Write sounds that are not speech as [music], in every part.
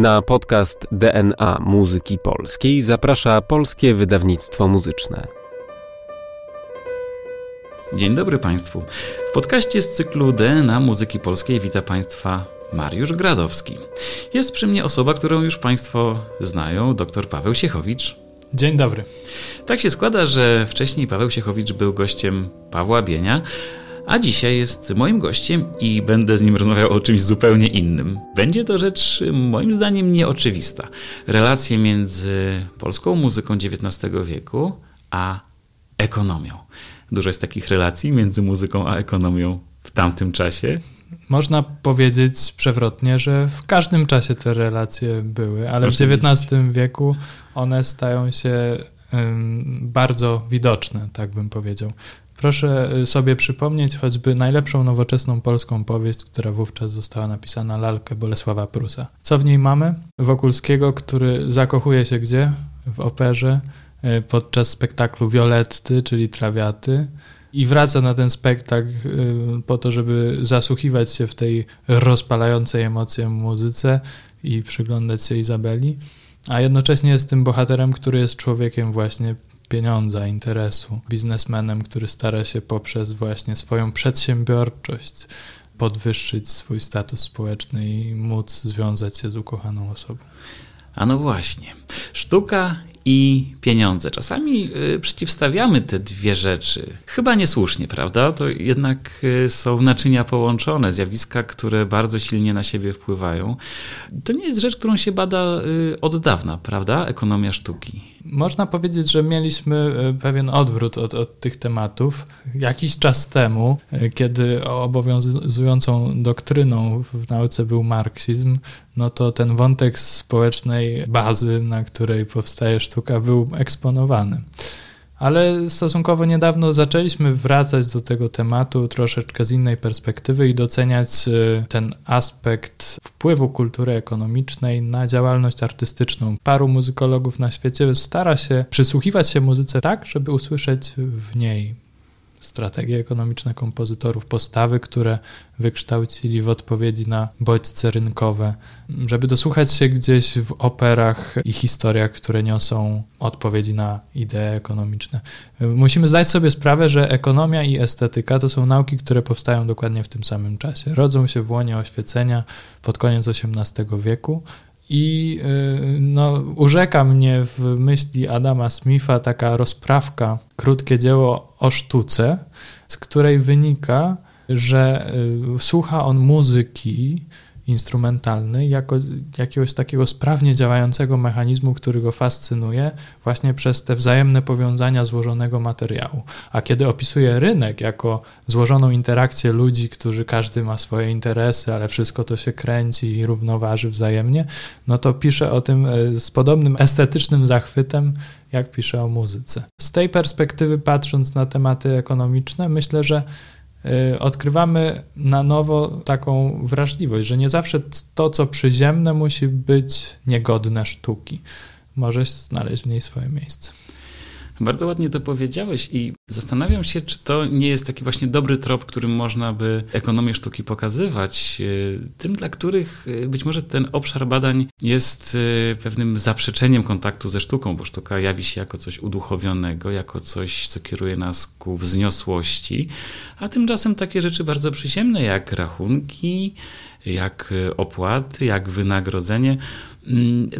Na podcast DNA Muzyki Polskiej zaprasza Polskie Wydawnictwo Muzyczne. Dzień dobry Państwu. W podcaście z cyklu DNA Muzyki Polskiej wita Państwa Mariusz Gradowski. Jest przy mnie osoba, którą już Państwo znają, dr Paweł Siechowicz. Dzień dobry. Tak się składa, że wcześniej Paweł Siechowicz był gościem Pawła Bienia, a dzisiaj jest moim gościem i będę z nim rozmawiał o czymś zupełnie innym. Będzie to rzecz moim zdaniem nieoczywista. Relacje między polską muzyką XIX wieku a ekonomią. Dużo jest takich relacji między muzyką a ekonomią w tamtym czasie. Można powiedzieć przewrotnie, że w każdym czasie te relacje były, ale Oczywiście. w XIX wieku one stają się bardzo widoczne, tak bym powiedział. Proszę y, sobie przypomnieć choćby najlepszą nowoczesną polską powieść, która wówczas została napisana, Lalkę Bolesława Prusa. Co w niej mamy? Wokulskiego, który zakochuje się gdzie? W operze y, podczas spektaklu Violetty, czyli Trawiaty i wraca na ten spektakl y, po to, żeby zasłuchiwać się w tej rozpalającej emocje muzyce i przyglądać się Izabeli, a jednocześnie jest tym bohaterem, który jest człowiekiem właśnie pieniądza, interesu, biznesmenem, który stara się poprzez właśnie swoją przedsiębiorczość podwyższyć swój status społeczny i móc związać się z ukochaną osobą. A no właśnie. Sztuka i pieniądze. Czasami y, przeciwstawiamy te dwie rzeczy. Chyba niesłusznie, prawda? To jednak y, są naczynia połączone, zjawiska, które bardzo silnie na siebie wpływają. To nie jest rzecz, którą się bada y, od dawna, prawda? Ekonomia sztuki. Można powiedzieć, że mieliśmy pewien odwrót od, od tych tematów. Jakiś czas temu, kiedy obowiązującą doktryną w nauce był marksizm, no to ten wątek społecznej bazy, na której powstaje sztuka, był eksponowany. Ale stosunkowo niedawno zaczęliśmy wracać do tego tematu troszeczkę z innej perspektywy i doceniać y, ten aspekt wpływu kultury ekonomicznej na działalność artystyczną. Paru muzykologów na świecie stara się przysłuchiwać się muzyce tak, żeby usłyszeć w niej strategie ekonomiczne kompozytorów, postawy, które wykształcili w odpowiedzi na bodźce rynkowe, żeby dosłuchać się gdzieś w operach i historiach, które niosą odpowiedzi na idee ekonomiczne. Musimy zdać sobie sprawę, że ekonomia i estetyka to są nauki, które powstają dokładnie w tym samym czasie. Rodzą się w łonie oświecenia pod koniec XVIII wieku i y, no, urzeka mnie w myśli Adama Smitha taka rozprawka, krótkie dzieło o sztuce, z której wynika, że y, słucha on muzyki instrumentalny jako jakiegoś takiego sprawnie działającego mechanizmu, który go fascynuje właśnie przez te wzajemne powiązania złożonego materiału. A kiedy opisuje rynek jako złożoną interakcję ludzi, którzy każdy ma swoje interesy, ale wszystko to się kręci i równoważy wzajemnie, no to pisze o tym e, z podobnym estetycznym zachwytem, jak pisze o muzyce. Z tej perspektywy, patrząc na tematy ekonomiczne, myślę, że odkrywamy na nowo taką wrażliwość, że nie zawsze to, co przyziemne, musi być niegodne sztuki. Może znaleźć w niej swoje miejsce. Bardzo ładnie to powiedziałeś i zastanawiam się, czy to nie jest taki właśnie dobry trop, którym można by ekonomię sztuki pokazywać, e, tym, dla których e, być może ten obszar badań jest e, pewnym zaprzeczeniem kontaktu ze sztuką, bo sztuka jawi się jako coś uduchowionego, jako coś, co kieruje nas ku wzniosłości, a tymczasem takie rzeczy bardzo przyziemne, jak rachunki, jak opłaty, jak wynagrodzenie,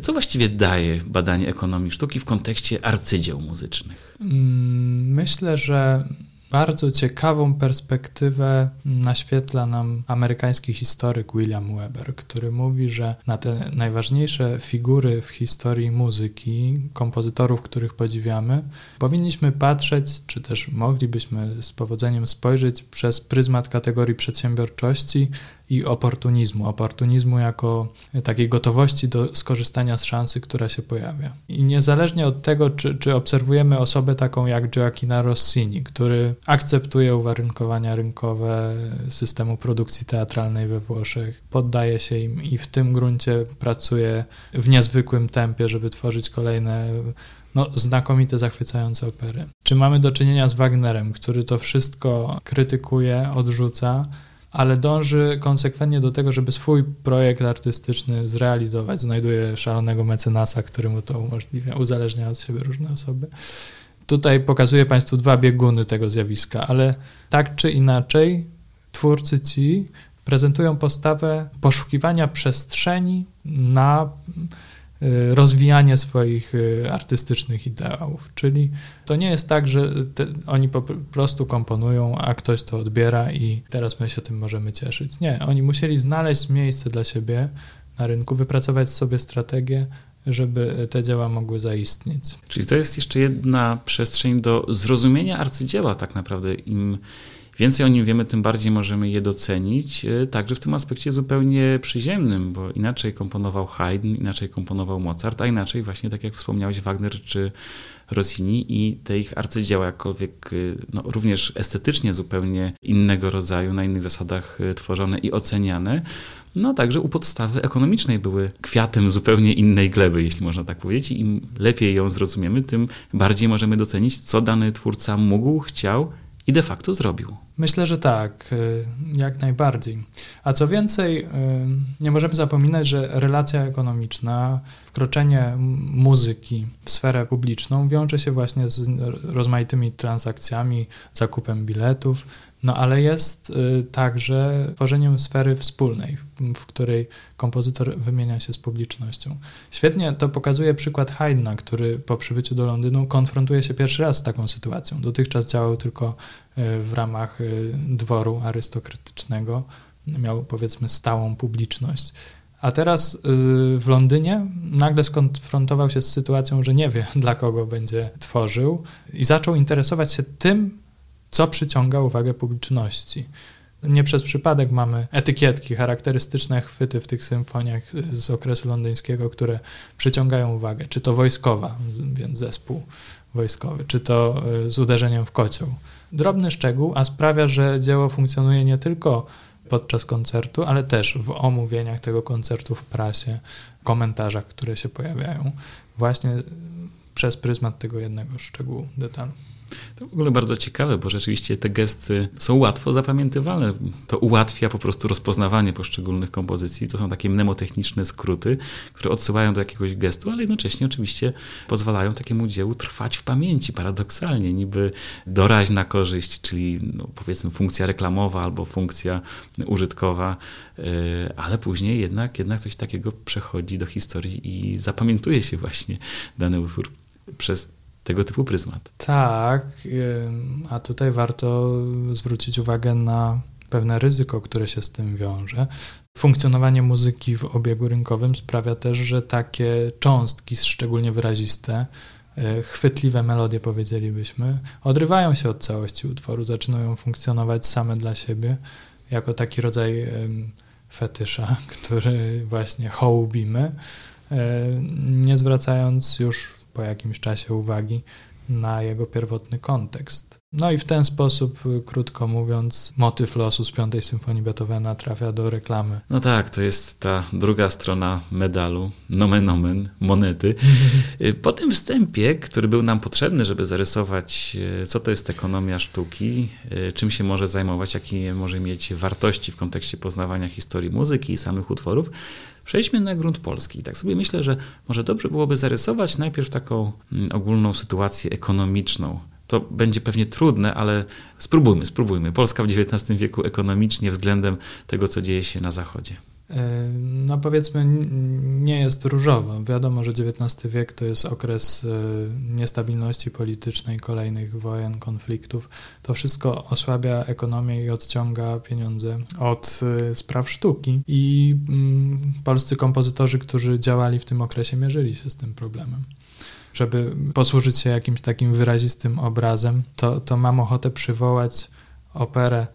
co właściwie daje badanie ekonomii sztuki w kontekście arcydzieł muzycznych? Mm, myślę, że bardzo ciekawą perspektywę naświetla nam amerykański historyk William Weber, który mówi, że na te najważniejsze figury w historii muzyki, kompozytorów, których podziwiamy, powinniśmy patrzeć, czy też moglibyśmy z powodzeniem spojrzeć przez pryzmat kategorii przedsiębiorczości i oportunizmu. Oportunizmu jako takiej gotowości do skorzystania z szansy, która się pojawia. I niezależnie od tego, czy, czy obserwujemy osobę taką jak Gioacchino Rossini, który akceptuje uwarunkowania rynkowe systemu produkcji teatralnej we Włoszech, poddaje się im i w tym gruncie pracuje w niezwykłym tempie, żeby tworzyć kolejne no, znakomite, zachwycające opery. Czy mamy do czynienia z Wagnerem, który to wszystko krytykuje, odrzuca, ale dąży konsekwentnie do tego, żeby swój projekt artystyczny zrealizować. Znajduje szalonego mecenasa, który mu to umożliwia, uzależnia od siebie różne osoby. Tutaj pokazuję Państwu dwa bieguny tego zjawiska, ale tak czy inaczej twórcy ci prezentują postawę poszukiwania przestrzeni na rozwijanie swoich y, artystycznych ideałów. Czyli to nie jest tak, że te, oni po prostu komponują, a ktoś to odbiera i teraz my się tym możemy cieszyć. Nie, oni musieli znaleźć miejsce dla siebie na rynku, wypracować sobie strategię, żeby te dzieła mogły zaistnieć. Czyli to jest jeszcze jedna przestrzeń do zrozumienia arcydzieła tak naprawdę. Im więcej o nim wiemy, tym bardziej możemy je docenić, e, także w tym aspekcie zupełnie przyziemnym, bo inaczej komponował Haydn, inaczej komponował Mozart, a inaczej właśnie, tak jak wspomniałeś, Wagner czy Rossini i te ich arcydzieła, jakkolwiek e, no, również estetycznie zupełnie innego rodzaju, na innych zasadach e, tworzone i oceniane, no także u podstawy ekonomicznej były kwiatem zupełnie innej gleby, jeśli można tak powiedzieć. I im lepiej ją zrozumiemy, tym bardziej możemy docenić, co dany twórca mógł, chciał i de facto zrobił. Myślę, że tak, y, jak najbardziej. A co więcej, y, nie możemy zapominać, że relacja ekonomiczna, wkroczenie muzyki w sferę publiczną wiąże się właśnie z rozmaitymi transakcjami, zakupem biletów, no ale jest y, także tworzeniem sfery wspólnej, w której kompozytor wymienia się z publicznością. Świetnie to pokazuje przykład Haydna, który po przybyciu do Londynu konfrontuje się pierwszy raz z taką sytuacją. Dotychczas działał tylko y, w ramach y, dworu arystokratycznego, miał powiedzmy stałą publiczność. A teraz w Londynie nagle skonfrontował się z sytuacją, że nie wie, [laughs] dla kogo będzie tworzył, i zaczął interesować się tym, co przyciąga uwagę publiczności. Nie przez przypadek mamy etykietki, charakterystyczne chwyty w tych symfoniach z okresu londyńskiego, które przyciągają uwagę. Czy to wojskowa, więc zespół wojskowy, czy to e, z uderzeniem w kocioł. Drobny szczegół, a sprawia, że dzieło funkcjonuje nie tylko podczas koncertu, ale też w omówieniach tego koncertu w prasie, komentarzach, które się pojawiają, właśnie przez pryzmat tego jednego szczegółu, detalu. To w ogóle bardzo ciekawe, bo rzeczywiście te gesty są łatwo zapamiętywalne. To ułatwia po prostu rozpoznawanie poszczególnych kompozycji. To są takie mnemotechniczne skróty, które odsyłają do jakiegoś gestu, ale jednocześnie oczywiście pozwalają takiemu dziełu trwać w pamięci, paradoksalnie, niby doraźna korzyść, czyli no powiedzmy funkcja reklamowa albo funkcja użytkowa, e, ale później jednak, jednak coś takiego przechodzi do historii i zapamiętuje się właśnie dany utwór przez tego typu pryzmat. Tak, a tutaj warto zwrócić uwagę na pewne ryzyko, które się z tym wiąże. Funkcjonowanie muzyki w obiegu rynkowym sprawia też, że takie cząstki, szczególnie wyraziste, e, chwytliwe melodie, powiedzielibyśmy, odrywają się od całości utworu, zaczynają funkcjonować same dla siebie, jako taki rodzaj fetysza, [laughs] który właśnie hołubimy, e, nie zwracając już po jakimś czasie uwagi na jego pierwotny kontekst. No i w ten sposób, krótko mówiąc, motyw losu z piątej symfonii Beethovena trafia do reklamy. No tak, to jest ta druga strona medalu, nomen omen, monety. [laughs] Po tym wstępie, który był nam potrzebny, żeby zarysować, e, co to jest ekonomia sztuki, czym się może zajmować, jakie może mieć wartości w kontekście poznawania historii muzyki i samych utworów, Przejdźmy na grunt polski. I tak sobie myślę, że może dobrze byłoby zarysować najpierw taką mm, ogólną sytuację ekonomiczną. To będzie pewnie trudne, ale spróbujmy, spróbujmy. Polska w XIX wieku ekonomicznie względem tego, co dzieje się na Zachodzie. No powiedzmy, nie jest różowo. Wiadomo, że XIX wiek to jest okres e, niestabilności politycznej, kolejnych wojen, konfliktów. To wszystko osłabia ekonomię i odciąga pieniądze od e, spraw sztuki. I mm, polscy kompozytorzy, którzy działali w tym okresie, mierzyli się z tym problemem żeby posłużyć się jakimś takim wyrazistym obrazem, to, to mam ochotę przywołać operę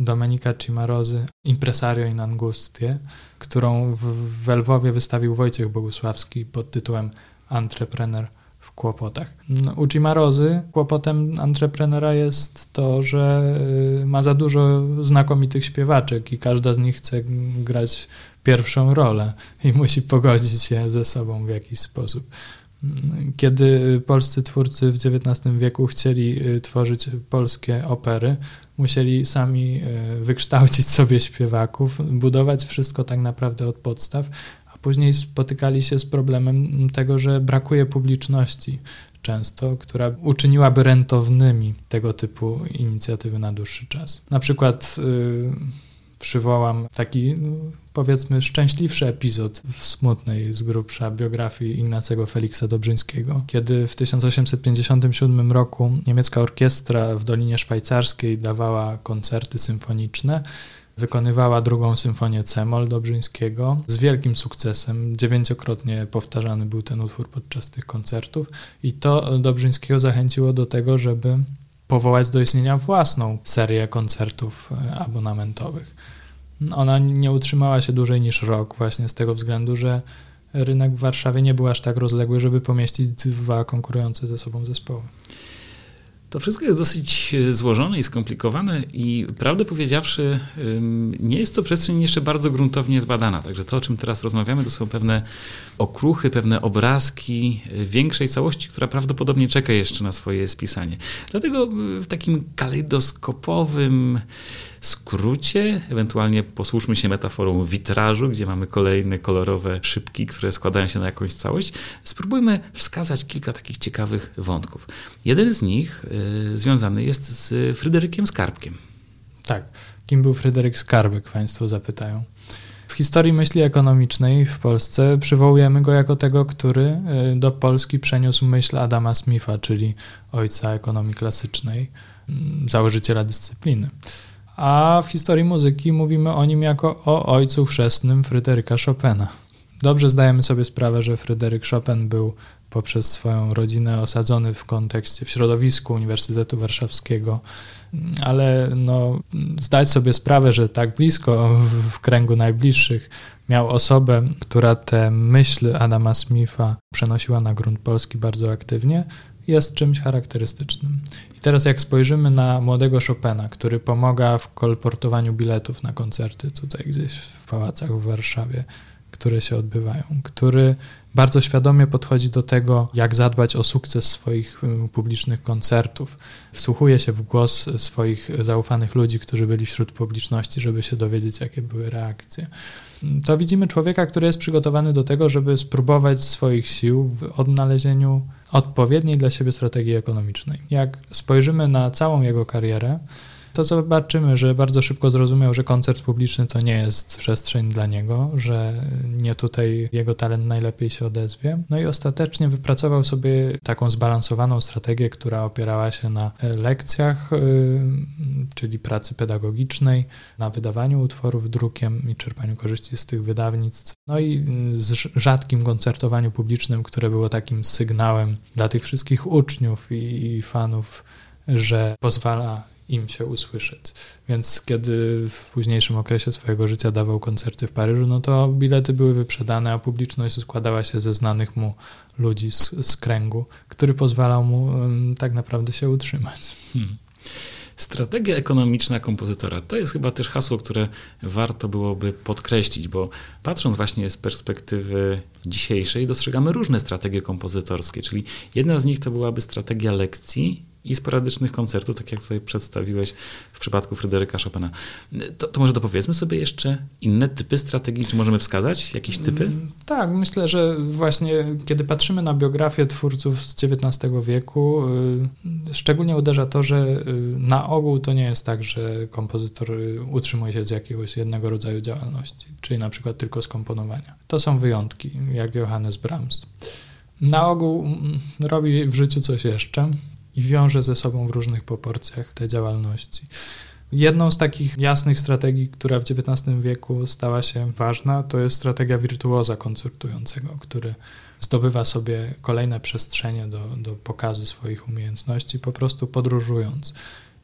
Domenika Cimarozy Impresario in Angustie, którą w, Lwowie wystawił Wojciech Bogusławski pod tytułem Entrepreneur w kłopotach. No, u Cimarozy kłopotem entreprenera jest to, że y, ma za dużo znakomitych śpiewaczek i każda z nich chce grać pierwszą rolę i musi pogodzić się ze sobą w jakiś sposób. Kiedy polscy twórcy w XIX wieku chcieli tworzyć polskie opery, musieli sami wykształcić sobie śpiewaków, budować wszystko tak naprawdę od podstaw, a później spotykali się z problemem tego, że brakuje publiczności często, która uczyniłaby rentownymi tego typu inicjatywy na dłuższy czas. Na przykład yy, przywołam taki no, powiedzmy szczęśliwszy epizod w smutnej z grubsza biografii Ignacego Feliksa Dobrzyńskiego, kiedy w 1857 roku niemiecka orkiestra w Dolinie Szwajcarskiej dawała koncerty symfoniczne Wykonywała drugą symfonię Cemol Dobrzyńskiego z wielkim sukcesem. Dziewięciokrotnie powtarzany był ten utwór podczas tych koncertów i to Dobrzyńskiego zachęciło do tego, żeby powołać do istnienia własną serię koncertów e, abonamentowych. Ona nie utrzymała się dłużej niż rok właśnie z tego względu, że rynek w Warszawie nie był aż tak rozległy, żeby pomieścić dwa konkurujące ze sobą zespoły. To wszystko jest dosyć e, złożone i skomplikowane i prawdę powiedziawszy, nie jest to przestrzeń jeszcze bardzo gruntownie zbadana. Także to, o czym teraz rozmawiamy, to są pewne okruchy, pewne obrazki e, większej całości, która prawdopodobnie czeka jeszcze na swoje spisanie. Dlatego e, w takim kalejdoskopowym skrócie, ewentualnie posłuszmy się metaforą witrażu, gdzie mamy kolejne kolorowe szybki, które składają się na jakąś całość, spróbujmy wskazać kilka takich ciekawych wątków. Jeden z nich y, związany jest z Fryderykiem Skarbkiem. Tak. Kim był Fryderyk Skarbek, Państwo zapytają. W historii myśli ekonomicznej w Polsce przywołujemy go jako tego, który y, do Polski przeniósł myśl Adama Smitha, czyli ojca ekonomii klasycznej, założyciela dyscypliny a w historii muzyki mówimy o nim jako o ojcu chrzestnym Fryderyka Chopina. Dobrze zdajemy sobie sprawę, że Fryderyk Chopin był poprzez swoją rodzinę osadzony w kontekście, w środowisku Uniwersytetu Warszawskiego, ale no, zdać sobie sprawę, że tak blisko w kręgu najbliższych miał osobę, która te myśli Adama Smitha przenosiła na grunt polski bardzo aktywnie, jest czymś charakterystycznym. I teraz jak spojrzymy na młodego Chopina, który pomaga w kolportowaniu biletów na koncerty tutaj gdzieś w pałacach w Warszawie, które się odbywają, który bardzo świadomie podchodzi do tego, jak zadbać o sukces swoich y, publicznych koncertów. Wsłuchuje się w głos swoich zaufanych ludzi, którzy byli wśród publiczności, żeby się dowiedzieć, jakie były reakcje. To widzimy człowieka, który jest przygotowany do tego, żeby spróbować swoich sił w odnalezieniu odpowiedniej dla siebie strategii ekonomicznej. Jak spojrzymy na całą jego karierę, to zobaczymy, że bardzo szybko zrozumiał, że koncert publiczny to nie jest przestrzeń dla niego, że nie tutaj jego talent najlepiej się odezwie. No i ostatecznie wypracował sobie taką zbalansowaną strategię, która opierała się na lekcjach, y, czyli pracy pedagogicznej, na wydawaniu utworów drukiem i czerpaniu korzyści z tych wydawnictw, no i z rzadkim koncertowaniu publicznym, które było takim sygnałem dla tych wszystkich uczniów i fanów, że pozwala im się usłyszeć. Więc kiedy w późniejszym okresie swojego życia dawał koncerty w Paryżu, no to bilety były wyprzedane, a publiczność składała się ze znanych mu ludzi z, z kręgu, który pozwalał mu tak naprawdę się utrzymać. Hmm. Strategia ekonomiczna kompozytora to jest chyba też hasło, które warto byłoby podkreślić, bo patrząc właśnie z perspektywy dzisiejszej, dostrzegamy różne strategie kompozytorskie, czyli jedna z nich to byłaby strategia lekcji i sporadycznych koncertów, tak jak tutaj przedstawiłeś w przypadku Fryderyka Chopina. To, to może dopowiedzmy sobie jeszcze inne typy strategii, czy możemy wskazać jakieś typy? Mm, tak, myślę, że właśnie kiedy patrzymy na biografię twórców z XIX wieku, y, szczególnie uderza to, że y, na ogół to nie jest tak, że kompozytor y, utrzymuje się z jakiegoś jednego rodzaju działalności, czyli na przykład tylko z komponowania. To są wyjątki, jak Johannes Brahms. Na ogół mm, robi w życiu coś jeszcze, i wiąże ze sobą w różnych proporcjach te działalności. Jedną z takich jasnych strategii, która w XIX wieku stała się ważna, to jest strategia wirtuoza koncertującego, który zdobywa sobie kolejne przestrzenie do, do pokazu swoich umiejętności, po prostu podróżując.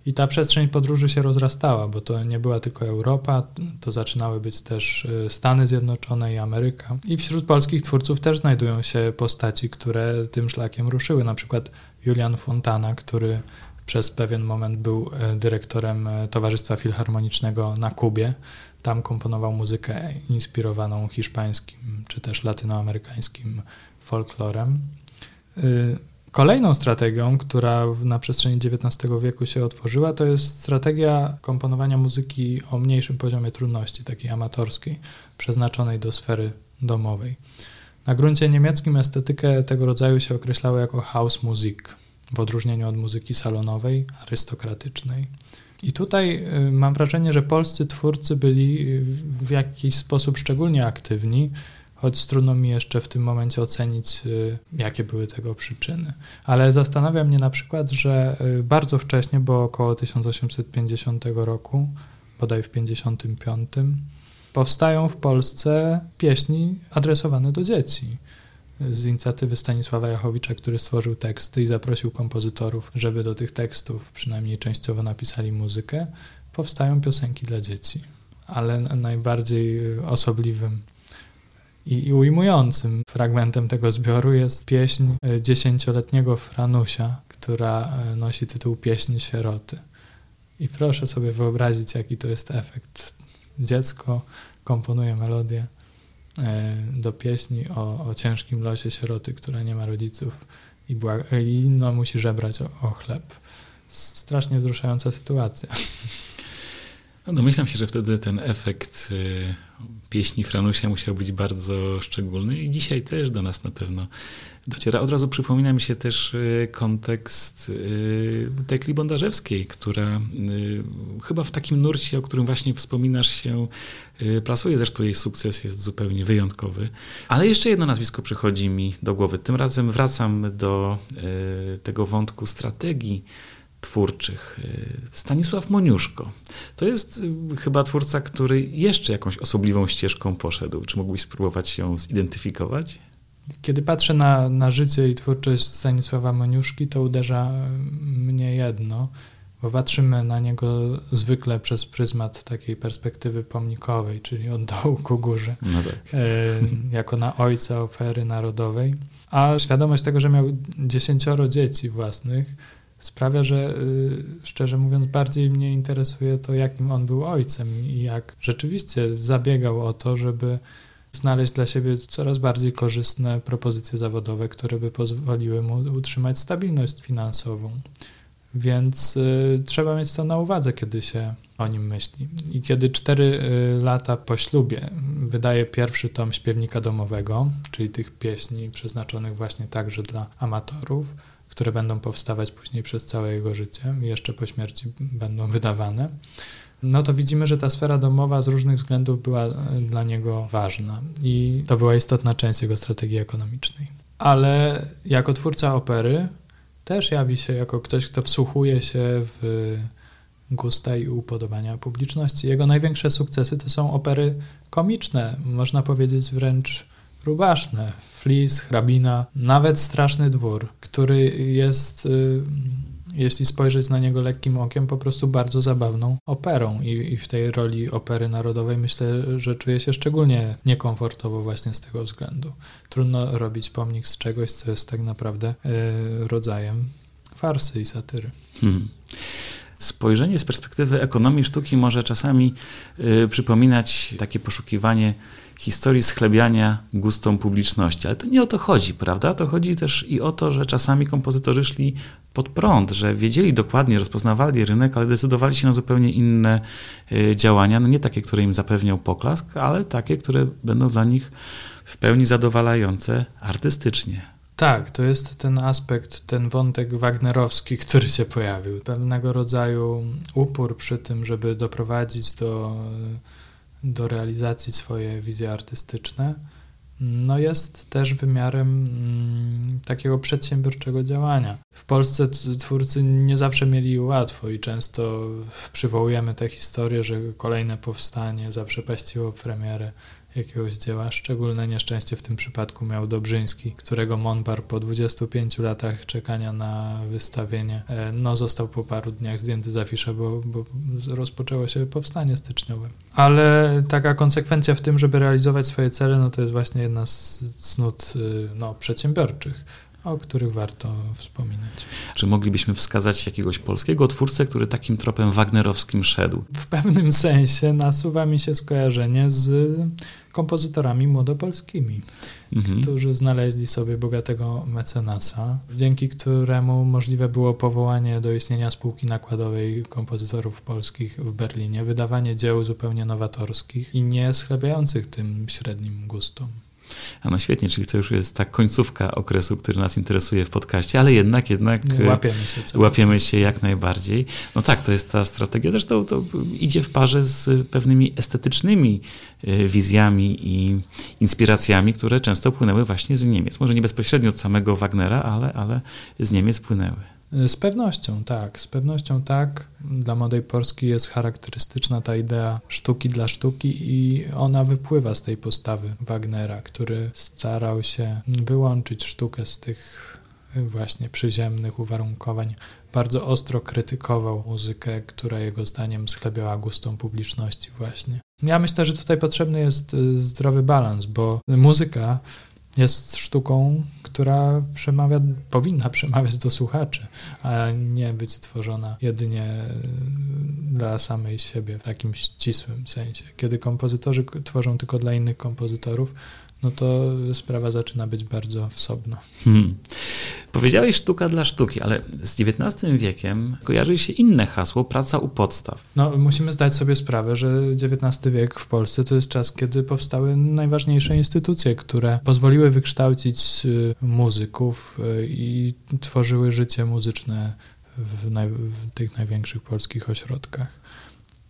I ta przestrzeń podróży się rozrastała, bo to nie była tylko Europa, to zaczynały być też y, Stany Zjednoczone i Ameryka. I wśród polskich twórców też znajdują się postaci, które tym szlakiem ruszyły. Na przykład Julian Fontana, który przez pewien moment był e, dyrektorem e, Towarzystwa Filharmonicznego na Kubie. Tam komponował muzykę inspirowaną hiszpańskim czy też latynoamerykańskim folklorem. Kolejną strategią, która na przestrzeni XIX wieku się otworzyła, to jest strategia komponowania muzyki o mniejszym poziomie trudności, takiej amatorskiej, przeznaczonej do sfery domowej. Na gruncie niemieckim estetykę tego rodzaju się określało jako house music, w odróżnieniu od muzyki salonowej, arystokratycznej. I tutaj y, mam wrażenie, że polscy twórcy byli y, w jakiś sposób szczególnie aktywni, choć trudno mi jeszcze w tym momencie ocenić, y, jakie były tego przyczyny. Ale zastanawia mnie na przykład, że bardzo wcześnie, bo około 1850 roku, bodaj w 55, powstają w Polsce pieśni adresowane do dzieci z inicjatywy Stanisława Jachowicza, który stworzył teksty i zaprosił kompozytorów, żeby do tych tekstów przynajmniej częściowo napisali muzykę, powstają piosenki dla dzieci. Ale najbardziej osobliwym i, i ujmującym fragmentem tego zbioru jest pieśń dziesięcioletniego Franusia, która nosi tytuł Pieśń sieroty. I proszę sobie wyobrazić, jaki to jest efekt. Dziecko komponuje melodię E, do pieśni o, o ciężkim losie sieroty, która nie ma rodziców i, i no, musi żebrać o, o chleb. Strasznie wzruszająca sytuacja. [laughs] No domyślam się, że wtedy ten efekt y, pieśni Franusia musiał być bardzo szczególny i dzisiaj też do nas na pewno dociera. Od razu przypomina mi się też y, kontekst y, Tekli Bondarzewskiej, która chyba w takim nurcie, o którym właśnie wspominasz się plasuje. Zresztą jej sukces jest zupełnie wyjątkowy. Ale jeszcze jedno nazwisko przychodzi mi do głowy. Tym razem wracam do tego wątku strategii twórczych. Y, Stanisław Moniuszko. To jest y, chyba twórca, który jeszcze jakąś osobliwą ścieżką poszedł. Czy mógłbyś spróbować ją zidentyfikować? Kiedy patrzę na, na życie i twórczość Stanisława Moniuszki, to uderza mnie jedno, bo patrzymy na niego zwykle przez pryzmat takiej perspektywy pomnikowej, czyli od dołu ku górze, no tak. e, jako na ojca opery narodowej. A świadomość tego, że miał dziesięcioro dzieci własnych, sprawia, że y, szczerze mówiąc bardziej mnie interesuje to, jakim on był ojcem i jak rzeczywiście zabiegał o to, żeby znaleźć dla siebie coraz bardziej korzystne propozycje zawodowe, które by pozwoliły mu utrzymać stabilność finansową. Więc y, trzeba mieć to na uwadze, kiedy się o nim myśli. I kiedy cztery y, lata po ślubie wydaje pierwszy tom śpiewnika domowego, czyli tych pieśni przeznaczonych właśnie także dla amatorów, które będą powstawać później przez całe jego życie i jeszcze po śmierci będą wydawane, no to widzimy, że ta sfera domowa z różnych względów była e, dla niego ważna i to była istotna część jego strategii ekonomicznej. Ale jako twórca opery też jawi się jako ktoś, kto wsłuchuje się w gusta i upodobania publiczności. Jego największe sukcesy to są opery komiczne, można powiedzieć wręcz rubaszne. Flis, hrabina, nawet straszny dwór, który jest, y, jeśli spojrzeć na niego lekkim okiem, po prostu bardzo zabawną operą. I, I, w tej roli opery narodowej myślę, że czuję się szczególnie niekomfortowo właśnie z tego względu. Trudno robić pomnik z czegoś, co jest tak naprawdę y, rodzajem farsy i satyry. Hmm spojrzenie z perspektywy ekonomii sztuki może czasami y, przypominać takie poszukiwanie historii schlebiania gustom publiczności. Ale to nie o to chodzi, prawda? To chodzi też i o to, że czasami kompozytorzy szli pod prąd, że wiedzieli dokładnie, rozpoznawali rynek, ale decydowali się na zupełnie inne y, działania, no nie takie, które im zapewnią poklask, ale takie, które będą dla nich w pełni zadowalające artystycznie. Tak, to jest ten aspekt, ten wątek wagnerowski, który się pojawił. Pewnego rodzaju upór przy tym, żeby doprowadzić do do realizacji swoje wizje artystyczne, no jest też wymiarem mm, takiego przedsiębiorczego działania. W Polsce twórcy nie zawsze mieli łatwo i często przywołujemy tę historię, że kolejne powstanie zaprzepaściło premierę jakiegoś dzieła. Szczególne nieszczęście w tym przypadku miał Dobrzyński, którego Monbar po 25 latach czekania na wystawienie e, no, został po paru dniach zdjęty z afiszy, bo, bo rozpoczęło się powstanie styczniowe. Ale taka konsekwencja w tym, żeby realizować swoje cele, no to jest właśnie jedna z cnót y, no, przedsiębiorczych o których warto wspominać. Czy moglibyśmy wskazać jakiegoś polskiego twórcę, który takim tropem wagnerowskim szedł? W pewnym sensie nasuwa mi się skojarzenie z kompozytorami młodopolskimi, mhm. którzy znaleźli sobie bogatego mecenasa, dzięki któremu możliwe było powołanie do istnienia spółki nakładowej kompozytorów polskich w Berlinie, wydawanie dzieł zupełnie nowatorskich i nie schlebiających tym średnim gustom. A no świetnie, czyli to już jest ta końcówka okresu, który nas interesuje w podcaście, ale jednak, jednak Nie, łapiemy się. Łapiemy się jak najbardziej. No tak, to jest ta strategia. Zresztą to idzie w parze z pewnymi estetycznymi e, wizjami i inspiracjami, które często płynęły właśnie z Niemiec. Może nie bezpośrednio od samego Wagnera, ale, ale z Niemiec płynęły. Z pewnością tak, z pewnością tak. Dla młodej Polski jest charakterystyczna ta idea sztuki dla sztuki i ona wypływa z tej postawy Wagnera, który starał się wyłączyć sztukę z tych właśnie przyziemnych uwarunkowań. Bardzo ostro krytykował muzykę, która jego zdaniem schlebiała gustom publiczności właśnie. Ja myślę, że tutaj potrzebny jest y, zdrowy balans, bo muzyka jest sztuką, która przemawia, powinna przemawiać do słuchaczy, a nie być stworzona jedynie dla samej siebie w takim ścisłym sensie. Kiedy kompozytorzy tworzą tylko dla innych kompozytorów, no to sprawa zaczyna być bardzo wsobna. Hmm. Powiedziałeś sztuka dla sztuki, ale z XIX wiekiem kojarzy się inne hasło praca u podstaw. No, musimy zdać sobie sprawę, że XIX wiek w Polsce to jest czas, kiedy powstały najważniejsze instytucje, które pozwoliły wykształcić y, muzyków y, i tworzyły życie muzyczne w, naj, w tych największych polskich ośrodkach.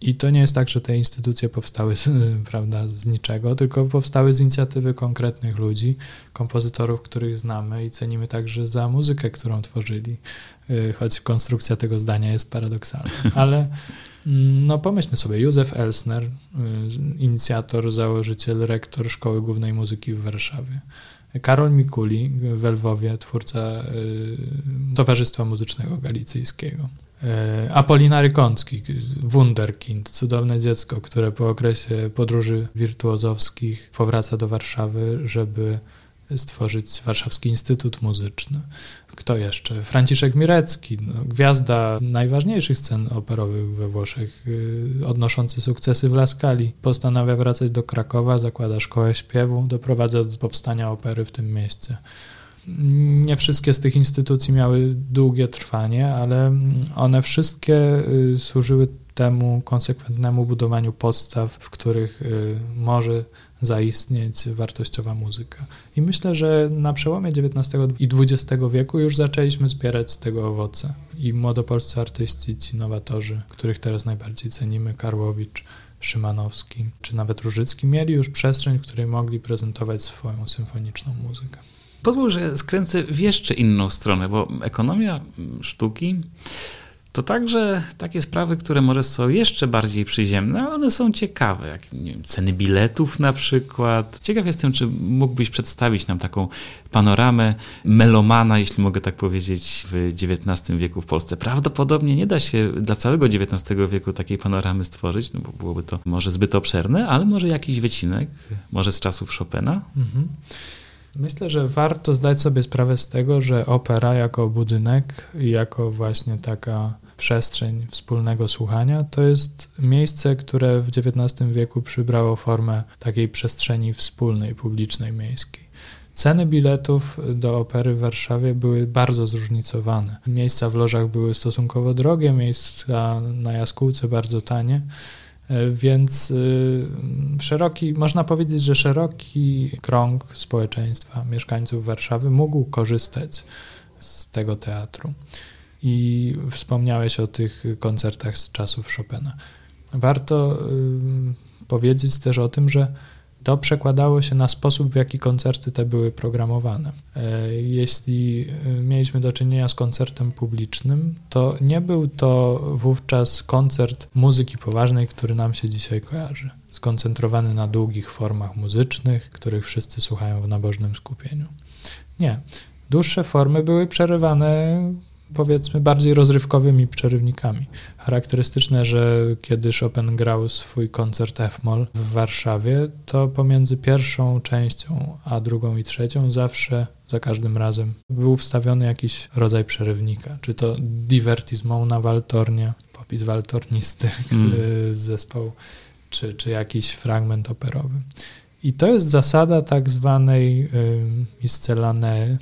I to nie jest tak, że te instytucje powstały z, [laughs] prawda, z niczego, tylko powstały z inicjatywy konkretnych ludzi, kompozytorów, których znamy i cenimy także za muzykę, którą tworzyli, y, choć konstrukcja tego zdania jest paradoksalna. [laughs] Ale mm, no pomyślmy sobie, Józef Elsner, y, inicjator, założyciel, rektor Szkoły Głównej Muzyki w Warszawie. Karol Mikuli w Lwowie, twórca y, Towarzystwa Muzycznego Galicyjskiego. E, Apolina Rykącki, Wunderkind, cudowne dziecko, które po okresie podróży wirtuozowskich powraca do Warszawy, żeby stworzyć Warszawski Instytut Muzyczny. Kto jeszcze? Franciszek Mirecki, no, gwiazda najważniejszych scen operowych we Włoszech, yy, odnoszący sukcesy w Laskali. Postanawia wracać do Krakowa, zakłada szkołę śpiewu, doprowadza do powstania opery w tym mieście. Nie wszystkie z tych instytucji miały długie trwanie, ale one wszystkie y, służyły temu konsekwentnemu budowaniu podstaw, w których y, może zaistnieć wartościowa muzyka. I myślę, że na przełomie XIX i XX wieku już zaczęliśmy zbierać z tego owoce. I młodopolscy artyści, ci nowatorzy, których teraz najbardziej cenimy, Karłowicz, Szymanowski, czy nawet Różycki, mieli już przestrzeń, w której mogli prezentować swoją symfoniczną muzykę. Pozwól, że skręcę w jeszcze inną stronę, bo ekonomia sztuki to także takie sprawy, które może są jeszcze bardziej przyziemne, ale one są ciekawe, jak wiem, ceny biletów na przykład. Ciekaw jestem, czy mógłbyś przedstawić nam taką panoramę melomana, jeśli mogę tak powiedzieć, w XIX wieku w Polsce. Prawdopodobnie nie da się dla całego XIX wieku takiej panoramy stworzyć, no bo byłoby to może zbyt obszerne, ale może jakiś wycinek, może z czasów Chopina. Mhm. Myślę, że warto zdać sobie sprawę z tego, że opera jako budynek jako właśnie taka przestrzeń wspólnego słuchania to jest miejsce, które w XIX wieku przybrało formę takiej przestrzeni wspólnej, publicznej, miejskiej. Ceny biletów do opery w Warszawie były bardzo zróżnicowane. Miejsca w lożach były stosunkowo drogie, miejsca na jaskółce bardzo tanie. E, więc y, szeroki, można powiedzieć, że szeroki krąg społeczeństwa, mieszkańców Warszawy mógł korzystać z tego teatru. I wspomniałeś o tych koncertach z czasów Chopina. Warto y, powiedzieć też o tym, że to przekładało się na sposób, w jaki koncerty te były programowane. E, jeśli e, mieliśmy do czynienia z koncertem publicznym, to nie był to wówczas koncert muzyki poważnej, który nam się dzisiaj kojarzy. Skoncentrowany na długich formach muzycznych, których wszyscy słuchają w nabożnym skupieniu. Nie. Dłuższe formy były przerywane powiedzmy bardziej rozrywkowymi przerywnikami. Charakterystyczne, że kiedy Chopin grał swój koncert F-moll w Warszawie, to pomiędzy pierwszą częścią a drugą i trzecią zawsze za każdym razem był wstawiony jakiś rodzaj przerywnika, czy to divertismo na waltornie, popis waltornisty mm. [laughs] z, zespołu, czy, czy jakiś fragment operowy. I to jest zasada tak zwanej miscellanee,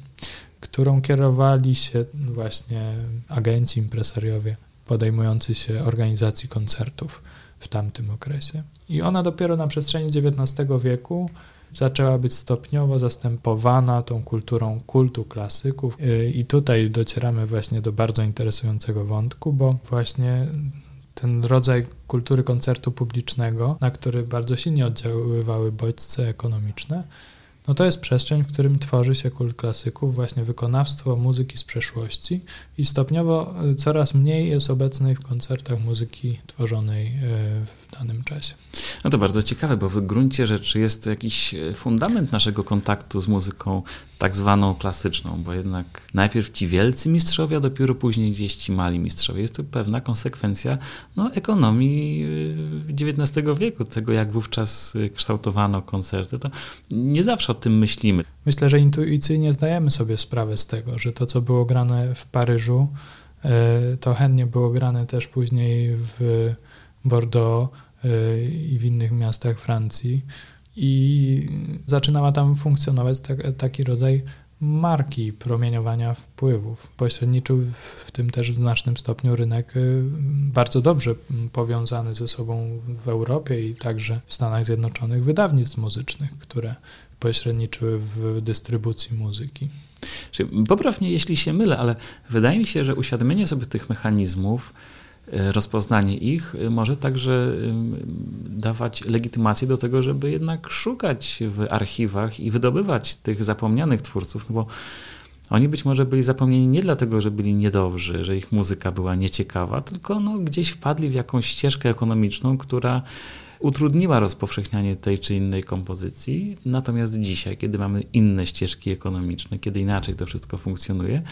którą kierowali się właśnie agenci, impresariowie podejmujący się organizacji koncertów w tamtym okresie. I ona dopiero na przestrzeni XIX wieku zaczęła być stopniowo zastępowana tą kulturą kultu klasyków. Y, I tutaj docieramy właśnie do bardzo interesującego wątku, bo właśnie ten rodzaj kultury koncertu publicznego, na który bardzo silnie oddziaływały bodźce ekonomiczne, no to jest przestrzeń, w którym tworzy się kult klasyków, właśnie wykonawstwo muzyki z przeszłości i stopniowo e, coraz mniej jest obecnej w koncertach muzyki tworzonej e, w danym czasie. No to bardzo ciekawe, bo w gruncie rzeczy jest to jakiś e, fundament naszego kontaktu z muzyką tak zwaną klasyczną, bo jednak najpierw ci wielcy mistrzowie, a dopiero później gdzieś ci mali mistrzowie. Jest to pewna konsekwencja no, ekonomii XIX wieku, tego jak wówczas kształtowano koncerty. To nie zawsze o tym myślimy. Myślę, że intuicyjnie zdajemy sobie sprawę z tego, że to, co było grane w Paryżu, e, to chętnie było grane też później w Bordeaux i w innych miastach Francji. I zaczynała tam funkcjonować taki rodzaj marki promieniowania wpływów. Pośredniczył w tym też w znacznym stopniu rynek y, bardzo dobrze powiązany ze sobą w Europie i także w Stanach Zjednoczonych wydawnictw muzycznych, które pośredniczyły w dystrybucji muzyki. Poprawnie, jeśli się mylę, ale wydaje mi się, że uświadomienie sobie tych mechanizmów rozpoznanie ich e, może także dawać legitymację do tego, żeby jednak szukać w archiwach i wydobywać tych zapomnianych twórców, no bo oni być może byli zapomnieni nie dlatego, że byli niedobrzy, że ich muzyka była nieciekawa, tylko no, gdzieś wpadli w jakąś ścieżkę ekonomiczną, która utrudniła rozpowszechnianie tej czy innej kompozycji. Natomiast dzisiaj, kiedy mamy inne ścieżki ekonomiczne, kiedy inaczej to wszystko funkcjonuje,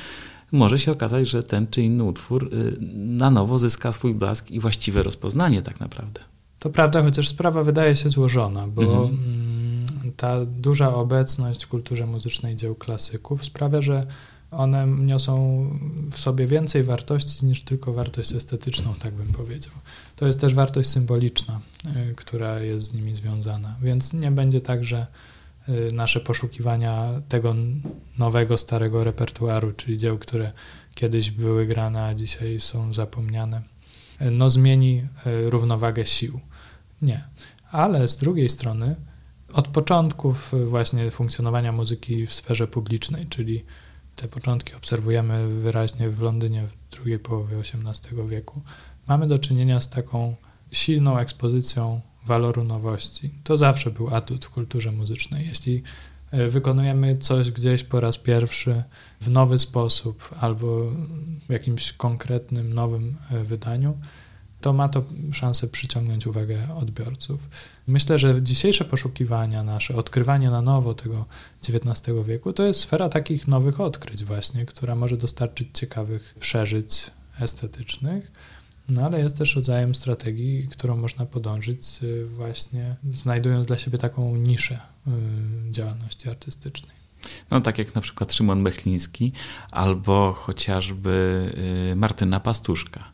może się okazać, że ten czy inny utwór y, na nowo zyska swój blask i właściwe rozpoznanie tak naprawdę. To prawda, chociaż sprawa wydaje się złożona, bo mhm. Mm, ta duża obecność w kulturze muzycznej dzieł klasyków sprawia, że one niosą w sobie więcej wartości niż tylko wartość estetyczną, tak bym powiedział. To jest też wartość symboliczna, y, która jest z nimi związana, więc nie będzie tak, że nasze poszukiwania tego nowego, starego repertuaru, czyli dzieł, które kiedyś były grane, a dzisiaj są zapomniane, y, no zmieni y, równowagę sił. Nie. Ale z drugiej strony od początków właśnie funkcjonowania muzyki w sferze publicznej, czyli te początki obserwujemy wyraźnie w Londynie w drugiej połowie XVIII wieku, mamy do czynienia z taką silną ekspozycją waloru nowości. To zawsze był atut w kulturze muzycznej. Jeśli e, wykonujemy coś gdzieś po raz pierwszy w nowy sposób albo w jakimś konkretnym, nowym e, wydaniu, to ma to szansę przyciągnąć uwagę odbiorców. Myślę, że dzisiejsze poszukiwania nasze, odkrywanie na nowo tego XIX wieku, to jest sfera takich nowych odkryć właśnie, która może dostarczyć ciekawych przeżyć estetycznych no ale jest też rodzajem strategii, którą można podążyć y, właśnie znajdując dla siebie taką niszę y, działalności artystycznej. No tak jak na przykład Szymon Mechliński albo chociażby y, Martyna Pastuszka.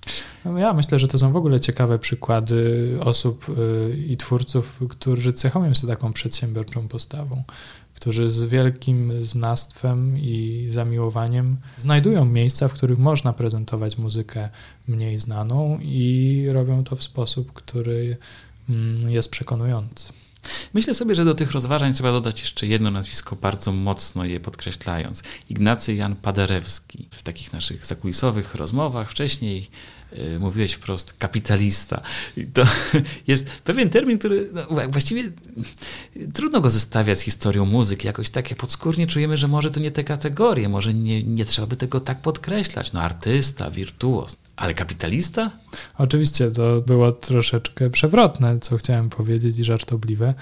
No ja myślę, że to są w ogóle ciekawe przykłady osób i twórców, którzy cechują się taką przedsiębiorczą postawą którzy z wielkim znawstwem i zamiłowaniem znajdują miejsca, w których można prezentować muzykę mniej znaną i robią to w sposób, który mm, jest przekonujący. Myślę sobie, że do tych rozważań trzeba dodać jeszcze jedno nazwisko, bardzo mocno je podkreślając. Ignacy Jan Paderewski. W takich naszych zakulisowych rozmowach wcześniej mówiłeś wprost, kapitalista. To [laughs] jest pewien termin, który no, właściwie trudno go zestawiać z historią muzyki. Jakoś takie podskórnie czujemy, że może to nie te kategorie, może nie, nie trzeba by tego tak podkreślać. No artysta, wirtuoz, ale kapitalista? Oczywiście to było troszeczkę przewrotne, co chciałem powiedzieć i żartobliwe,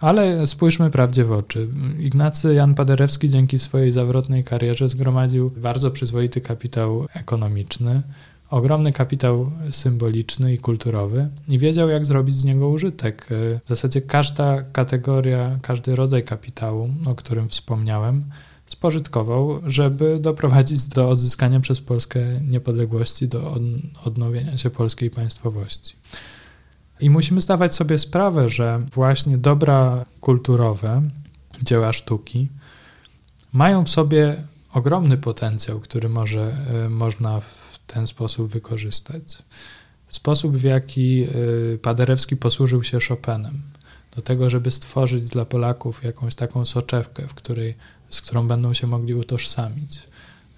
Ale spójrzmy prawdzie w oczy. Ignacy Jan Paderewski dzięki swojej zawrotnej karierze zgromadził bardzo przyzwoity kapitał ekonomiczny, ogromny kapitał symboliczny i kulturowy i wiedział, jak zrobić z niego użytek. W zasadzie każda kategoria, każdy rodzaj kapitału, o którym wspomniałem, spożytkował, żeby doprowadzić do odzyskania przez Polskę niepodległości, do odnowienia się polskiej państwowości. I musimy zdawać sobie sprawę, że właśnie dobra kulturowe, dzieła sztuki mają w sobie ogromny potencjał, który może, e, można w ten sposób wykorzystać. Sposób, w jaki e, Paderewski posłużył się Chopinem, do tego, żeby stworzyć dla Polaków jakąś taką soczewkę, w której, z którą będą się mogli utożsamić.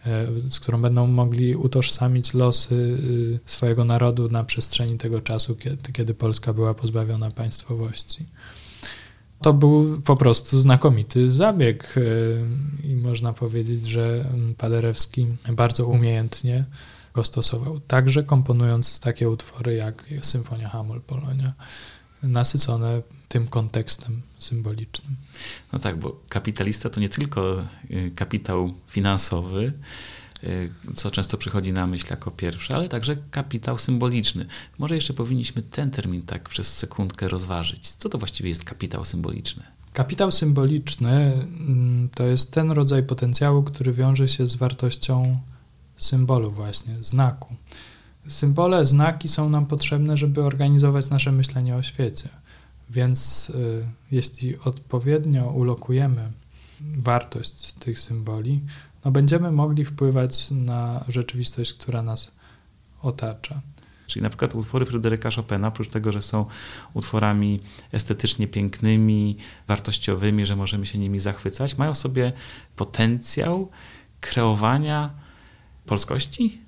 E, z którą będą mogli utożsamić losy y, swojego narodu na przestrzeni tego czasu, kiedy, kiedy Polska była pozbawiona państwowości. To był po prostu znakomity zabieg i można powiedzieć, że Paderewski bardzo umiejętnie go stosował. Także komponując takie utwory jak Symfonia Hamul Polonia, nasycone tym kontekstem symbolicznym. No tak, bo kapitalista to nie tylko y, kapitał finansowy, y, co często przychodzi na myśl jako pierwsze, ale także kapitał symboliczny. Może jeszcze powinniśmy ten termin tak przez sekundkę rozważyć. Co to właściwie jest kapitał symboliczny? Kapitał symboliczny mm, to jest ten rodzaj potencjału, który wiąże się z wartością symbolu właśnie, znaku. Symbole, znaki są nam potrzebne, żeby organizować nasze myślenie o świecie. Więc y, jeśli odpowiednio ulokujemy wartość tych symboli, no będziemy mogli wpływać na rzeczywistość, która nas otacza. Czyli na przykład utwory Fryderyka Chopina, oprócz tego, że są utworami estetycznie pięknymi, wartościowymi, że możemy się nimi zachwycać, mają sobie potencjał kreowania polskości,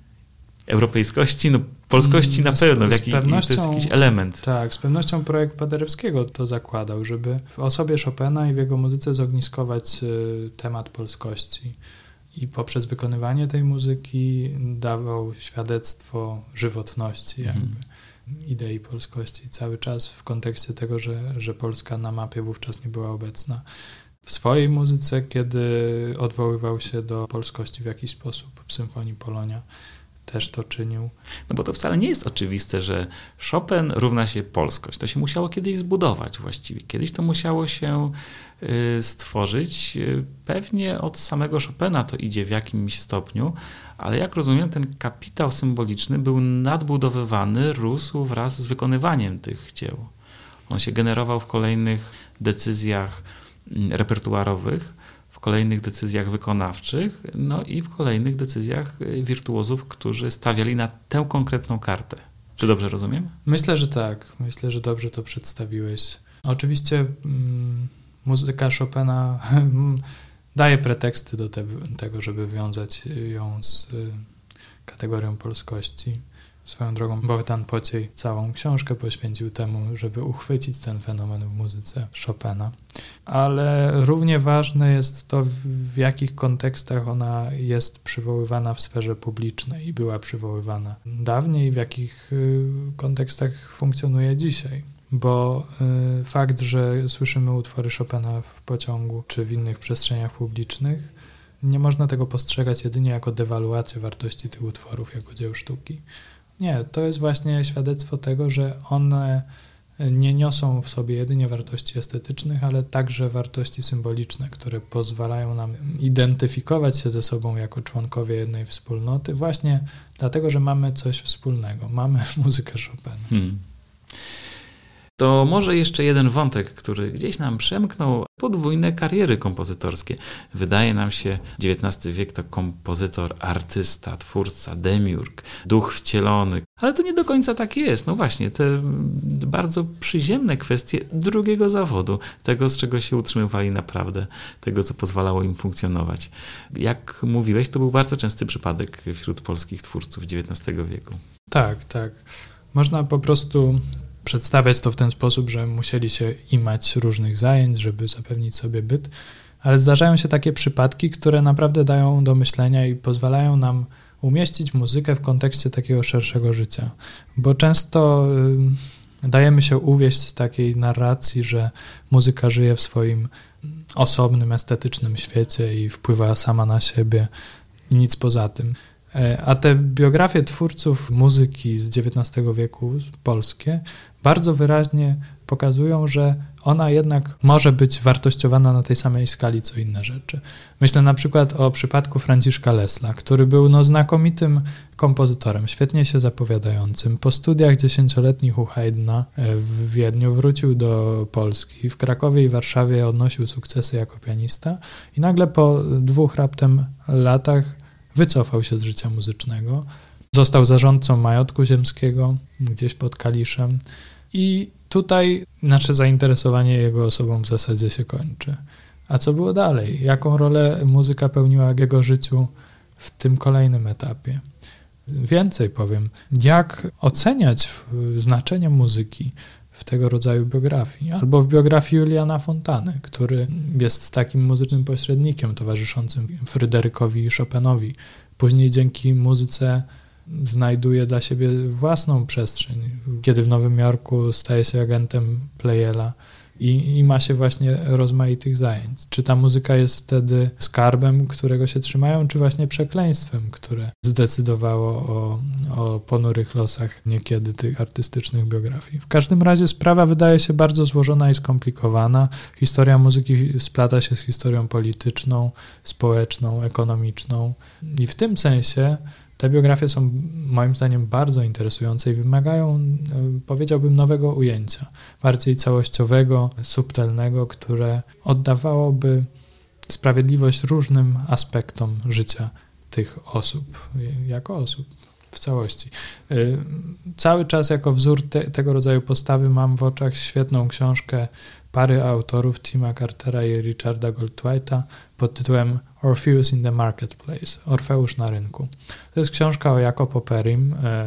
europejskości, no polskości na mm, pewno, z, jaki, to jest jakiś element. Tak, z pewnością projekt Paderewskiego to zakładał, żeby w osobie Chopina i w jego muzyce zogniskować y, temat polskości. I poprzez wykonywanie tej muzyki dawał świadectwo żywotności mhm. jakby idei polskości cały czas w kontekście tego, że, że Polska na mapie wówczas nie była obecna. W swojej muzyce, kiedy odwoływał się do polskości w jakiś sposób w Symfonii Polonia, też to czynił. No bo to wcale nie jest oczywiste, że Chopin równa się polskość. To się musiało kiedyś zbudować właściwie. Kiedyś to musiało się y, stworzyć. Y, pewnie od samego Chopina to idzie w jakimś stopniu, ale jak rozumiem, ten kapitał symboliczny był nadbudowywany, rósł wraz z wykonywaniem tych dzieł. On się generował w kolejnych decyzjach mm, repertuarowych, kolejnych decyzjach wykonawczych, no i w kolejnych decyzjach y, wirtuozów, którzy stawiali na tę konkretną kartę. Czy dobrze rozumiem? Myślę, że tak. Myślę, że dobrze to przedstawiłeś. Oczywiście mm, muzyka Chopina [laughs] daje preteksty do te, tego, żeby wiązać ją z y, kategorią polskości. Swoją drogą Bogdan Pociej całą książkę poświęcił temu, żeby uchwycić ten fenomen w muzyce Chopina. Ale równie ważne jest to, w jakich kontekstach ona jest przywoływana w sferze publicznej i była przywoływana dawniej, w jakich y, kontekstach funkcjonuje dzisiaj. Bo y, fakt, że słyszymy utwory Chopina w pociągu czy w innych przestrzeniach publicznych, nie można tego postrzegać jedynie jako dewaluację wartości tych utworów jako dzieł sztuki nie, to jest właśnie świadectwo tego, że one nie niosą w sobie jedynie wartości estetycznych, ale także wartości symboliczne, które pozwalają nam identyfikować się ze sobą jako członkowie jednej wspólnoty, właśnie dlatego, że mamy coś wspólnego. Mamy [laughs] muzykę Chopina. Hmm. To może jeszcze jeden wątek, który gdzieś nam przemknął. Podwójne kariery kompozytorskie. Wydaje nam się, XIX wiek to kompozytor, artysta, twórca, demiurg, duch wcielony. Ale to nie do końca tak jest. No właśnie, te bardzo przyziemne kwestie drugiego zawodu, tego, z czego się utrzymywali naprawdę, tego, co pozwalało im funkcjonować. Jak mówiłeś, to był bardzo częsty przypadek wśród polskich twórców XIX wieku. Tak, tak. Można po prostu przedstawiać to w ten sposób, że musieli się imać różnych zajęć, żeby zapewnić sobie byt, ale zdarzają się takie przypadki, które naprawdę dają do myślenia i pozwalają nam umieścić muzykę w kontekście takiego szerszego życia. Bo często dajemy się uwieść takiej narracji, że muzyka żyje w swoim osobnym, estetycznym świecie i wpływa sama na siebie i nic poza tym. E, a te biografie twórców muzyki z XIX wieku, polskie, bardzo wyraźnie pokazują, że ona jednak może być wartościowana na tej samej skali co inne rzeczy. Myślę na przykład o przypadku Franciszka Lesla, który był no, znakomitym kompozytorem, świetnie się zapowiadającym. Po studiach dziesięcioletnich u Haydna e, w Wiedniu wrócił do Polski. W Krakowie i Warszawie odnosił sukcesy jako pianista i nagle po dwóch raptem latach wycofał się z życia muzycznego. Został zarządcą majątku ziemskiego gdzieś pod Kaliszem i tutaj nasze zainteresowanie jego osobą w zasadzie się kończy. A co było dalej? Jaką rolę muzyka pełniła w jego życiu w tym kolejnym etapie? Więcej powiem, jak oceniać znaczenie muzyki w tego rodzaju biografii, albo w biografii Juliana Fontany, który jest takim muzycznym pośrednikiem towarzyszącym Fryderykowi Chopinowi. Później dzięki muzyce znajduje dla siebie własną przestrzeń. Kiedy w Nowym Jorku staje się agentem Playela i, i ma się właśnie rozmaitych zajęć. Czy ta muzyka jest wtedy skarbem, którego się trzymają, czy właśnie przekleństwem, które zdecydowało o, o ponurych losach niekiedy tych artystycznych biografii. W każdym razie sprawa wydaje się bardzo złożona i skomplikowana. Historia muzyki splata się z historią polityczną, społeczną, ekonomiczną i w tym sensie te biografie są moim zdaniem bardzo interesujące i wymagają, e, powiedziałbym, nowego ujęcia, bardziej całościowego, subtelnego, które oddawałoby sprawiedliwość różnym aspektom życia tych osób, jako osób w całości. E, cały czas jako wzór te, tego rodzaju postawy mam w oczach świetną książkę pary autorów Tima Cartera i Richarda Goldtwita pod tytułem Orpheus in the Marketplace, Orfeusz na rynku. To jest książka o Jacopo Perim, e,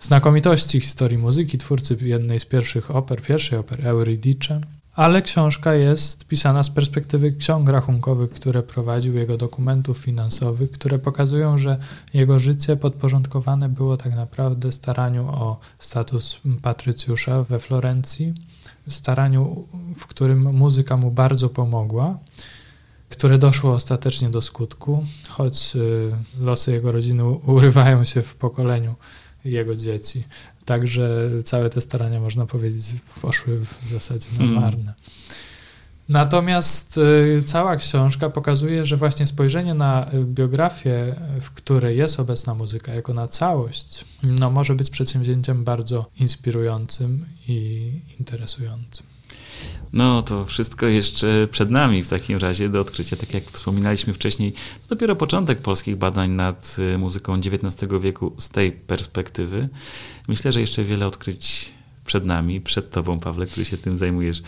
znakomitości historii muzyki, twórcy jednej z pierwszych oper, pierwszej opery Euridice, ale książka jest pisana z perspektywy ksiąg rachunkowych, które prowadził, jego dokumentów finansowych, które pokazują, że jego życie podporządkowane było tak naprawdę staraniu o status patrycjusza we Florencji, staraniu, w którym muzyka mu bardzo pomogła które doszło ostatecznie do skutku, choć y, losy jego rodziny urywają się w pokoleniu jego dzieci. Także całe te starania, można powiedzieć, poszły w zasadzie na hmm. marne. Natomiast y, cała książka pokazuje, że właśnie spojrzenie na biografię, w której jest obecna muzyka, jako na całość, no, może być przedsięwzięciem bardzo inspirującym i interesującym. No to wszystko jeszcze przed nami w takim razie do odkrycia. Tak jak wspominaliśmy wcześniej, dopiero początek polskich badań nad y, muzyką XIX wieku z tej perspektywy. Myślę, że jeszcze wiele odkryć przed nami, przed tobą, Pawle, który się tym zajmujesz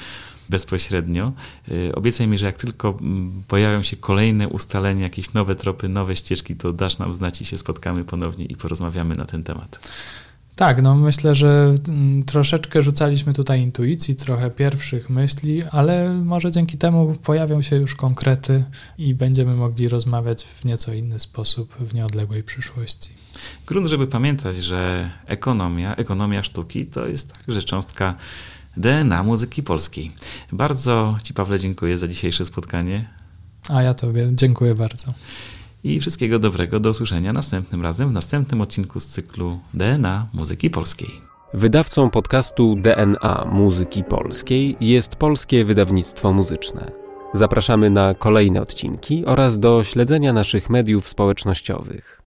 bezpośrednio. Y, obiecaj mi, że jak tylko mm, pojawią się kolejne ustalenia, jakieś nowe tropy, nowe ścieżki, to dasz nam znać i się spotkamy ponownie i porozmawiamy na ten temat. Tak, no myślę, że mm, troszeczkę rzucaliśmy tutaj intuicji, trochę pierwszych myśli, ale może dzięki temu pojawią się już konkrety i będziemy mogli rozmawiać w nieco inny sposób w nieodległej przyszłości. Grunt, żeby pamiętać, że ekonomia, ekonomia sztuki to jest także cząstka DNA muzyki polskiej. Bardzo Ci, Pawle, dziękuję za dzisiejsze spotkanie. A ja Tobie dziękuję bardzo i wszystkiego dobrego. Do usłyszenia następnym razem w następnym odcinku z cyklu DNA Muzyki Polskiej. Wydawcą podcastu DNA Muzyki Polskiej jest Polskie Wydawnictwo Muzyczne. Zapraszamy na kolejne odcinki oraz do śledzenia naszych mediów społecznościowych.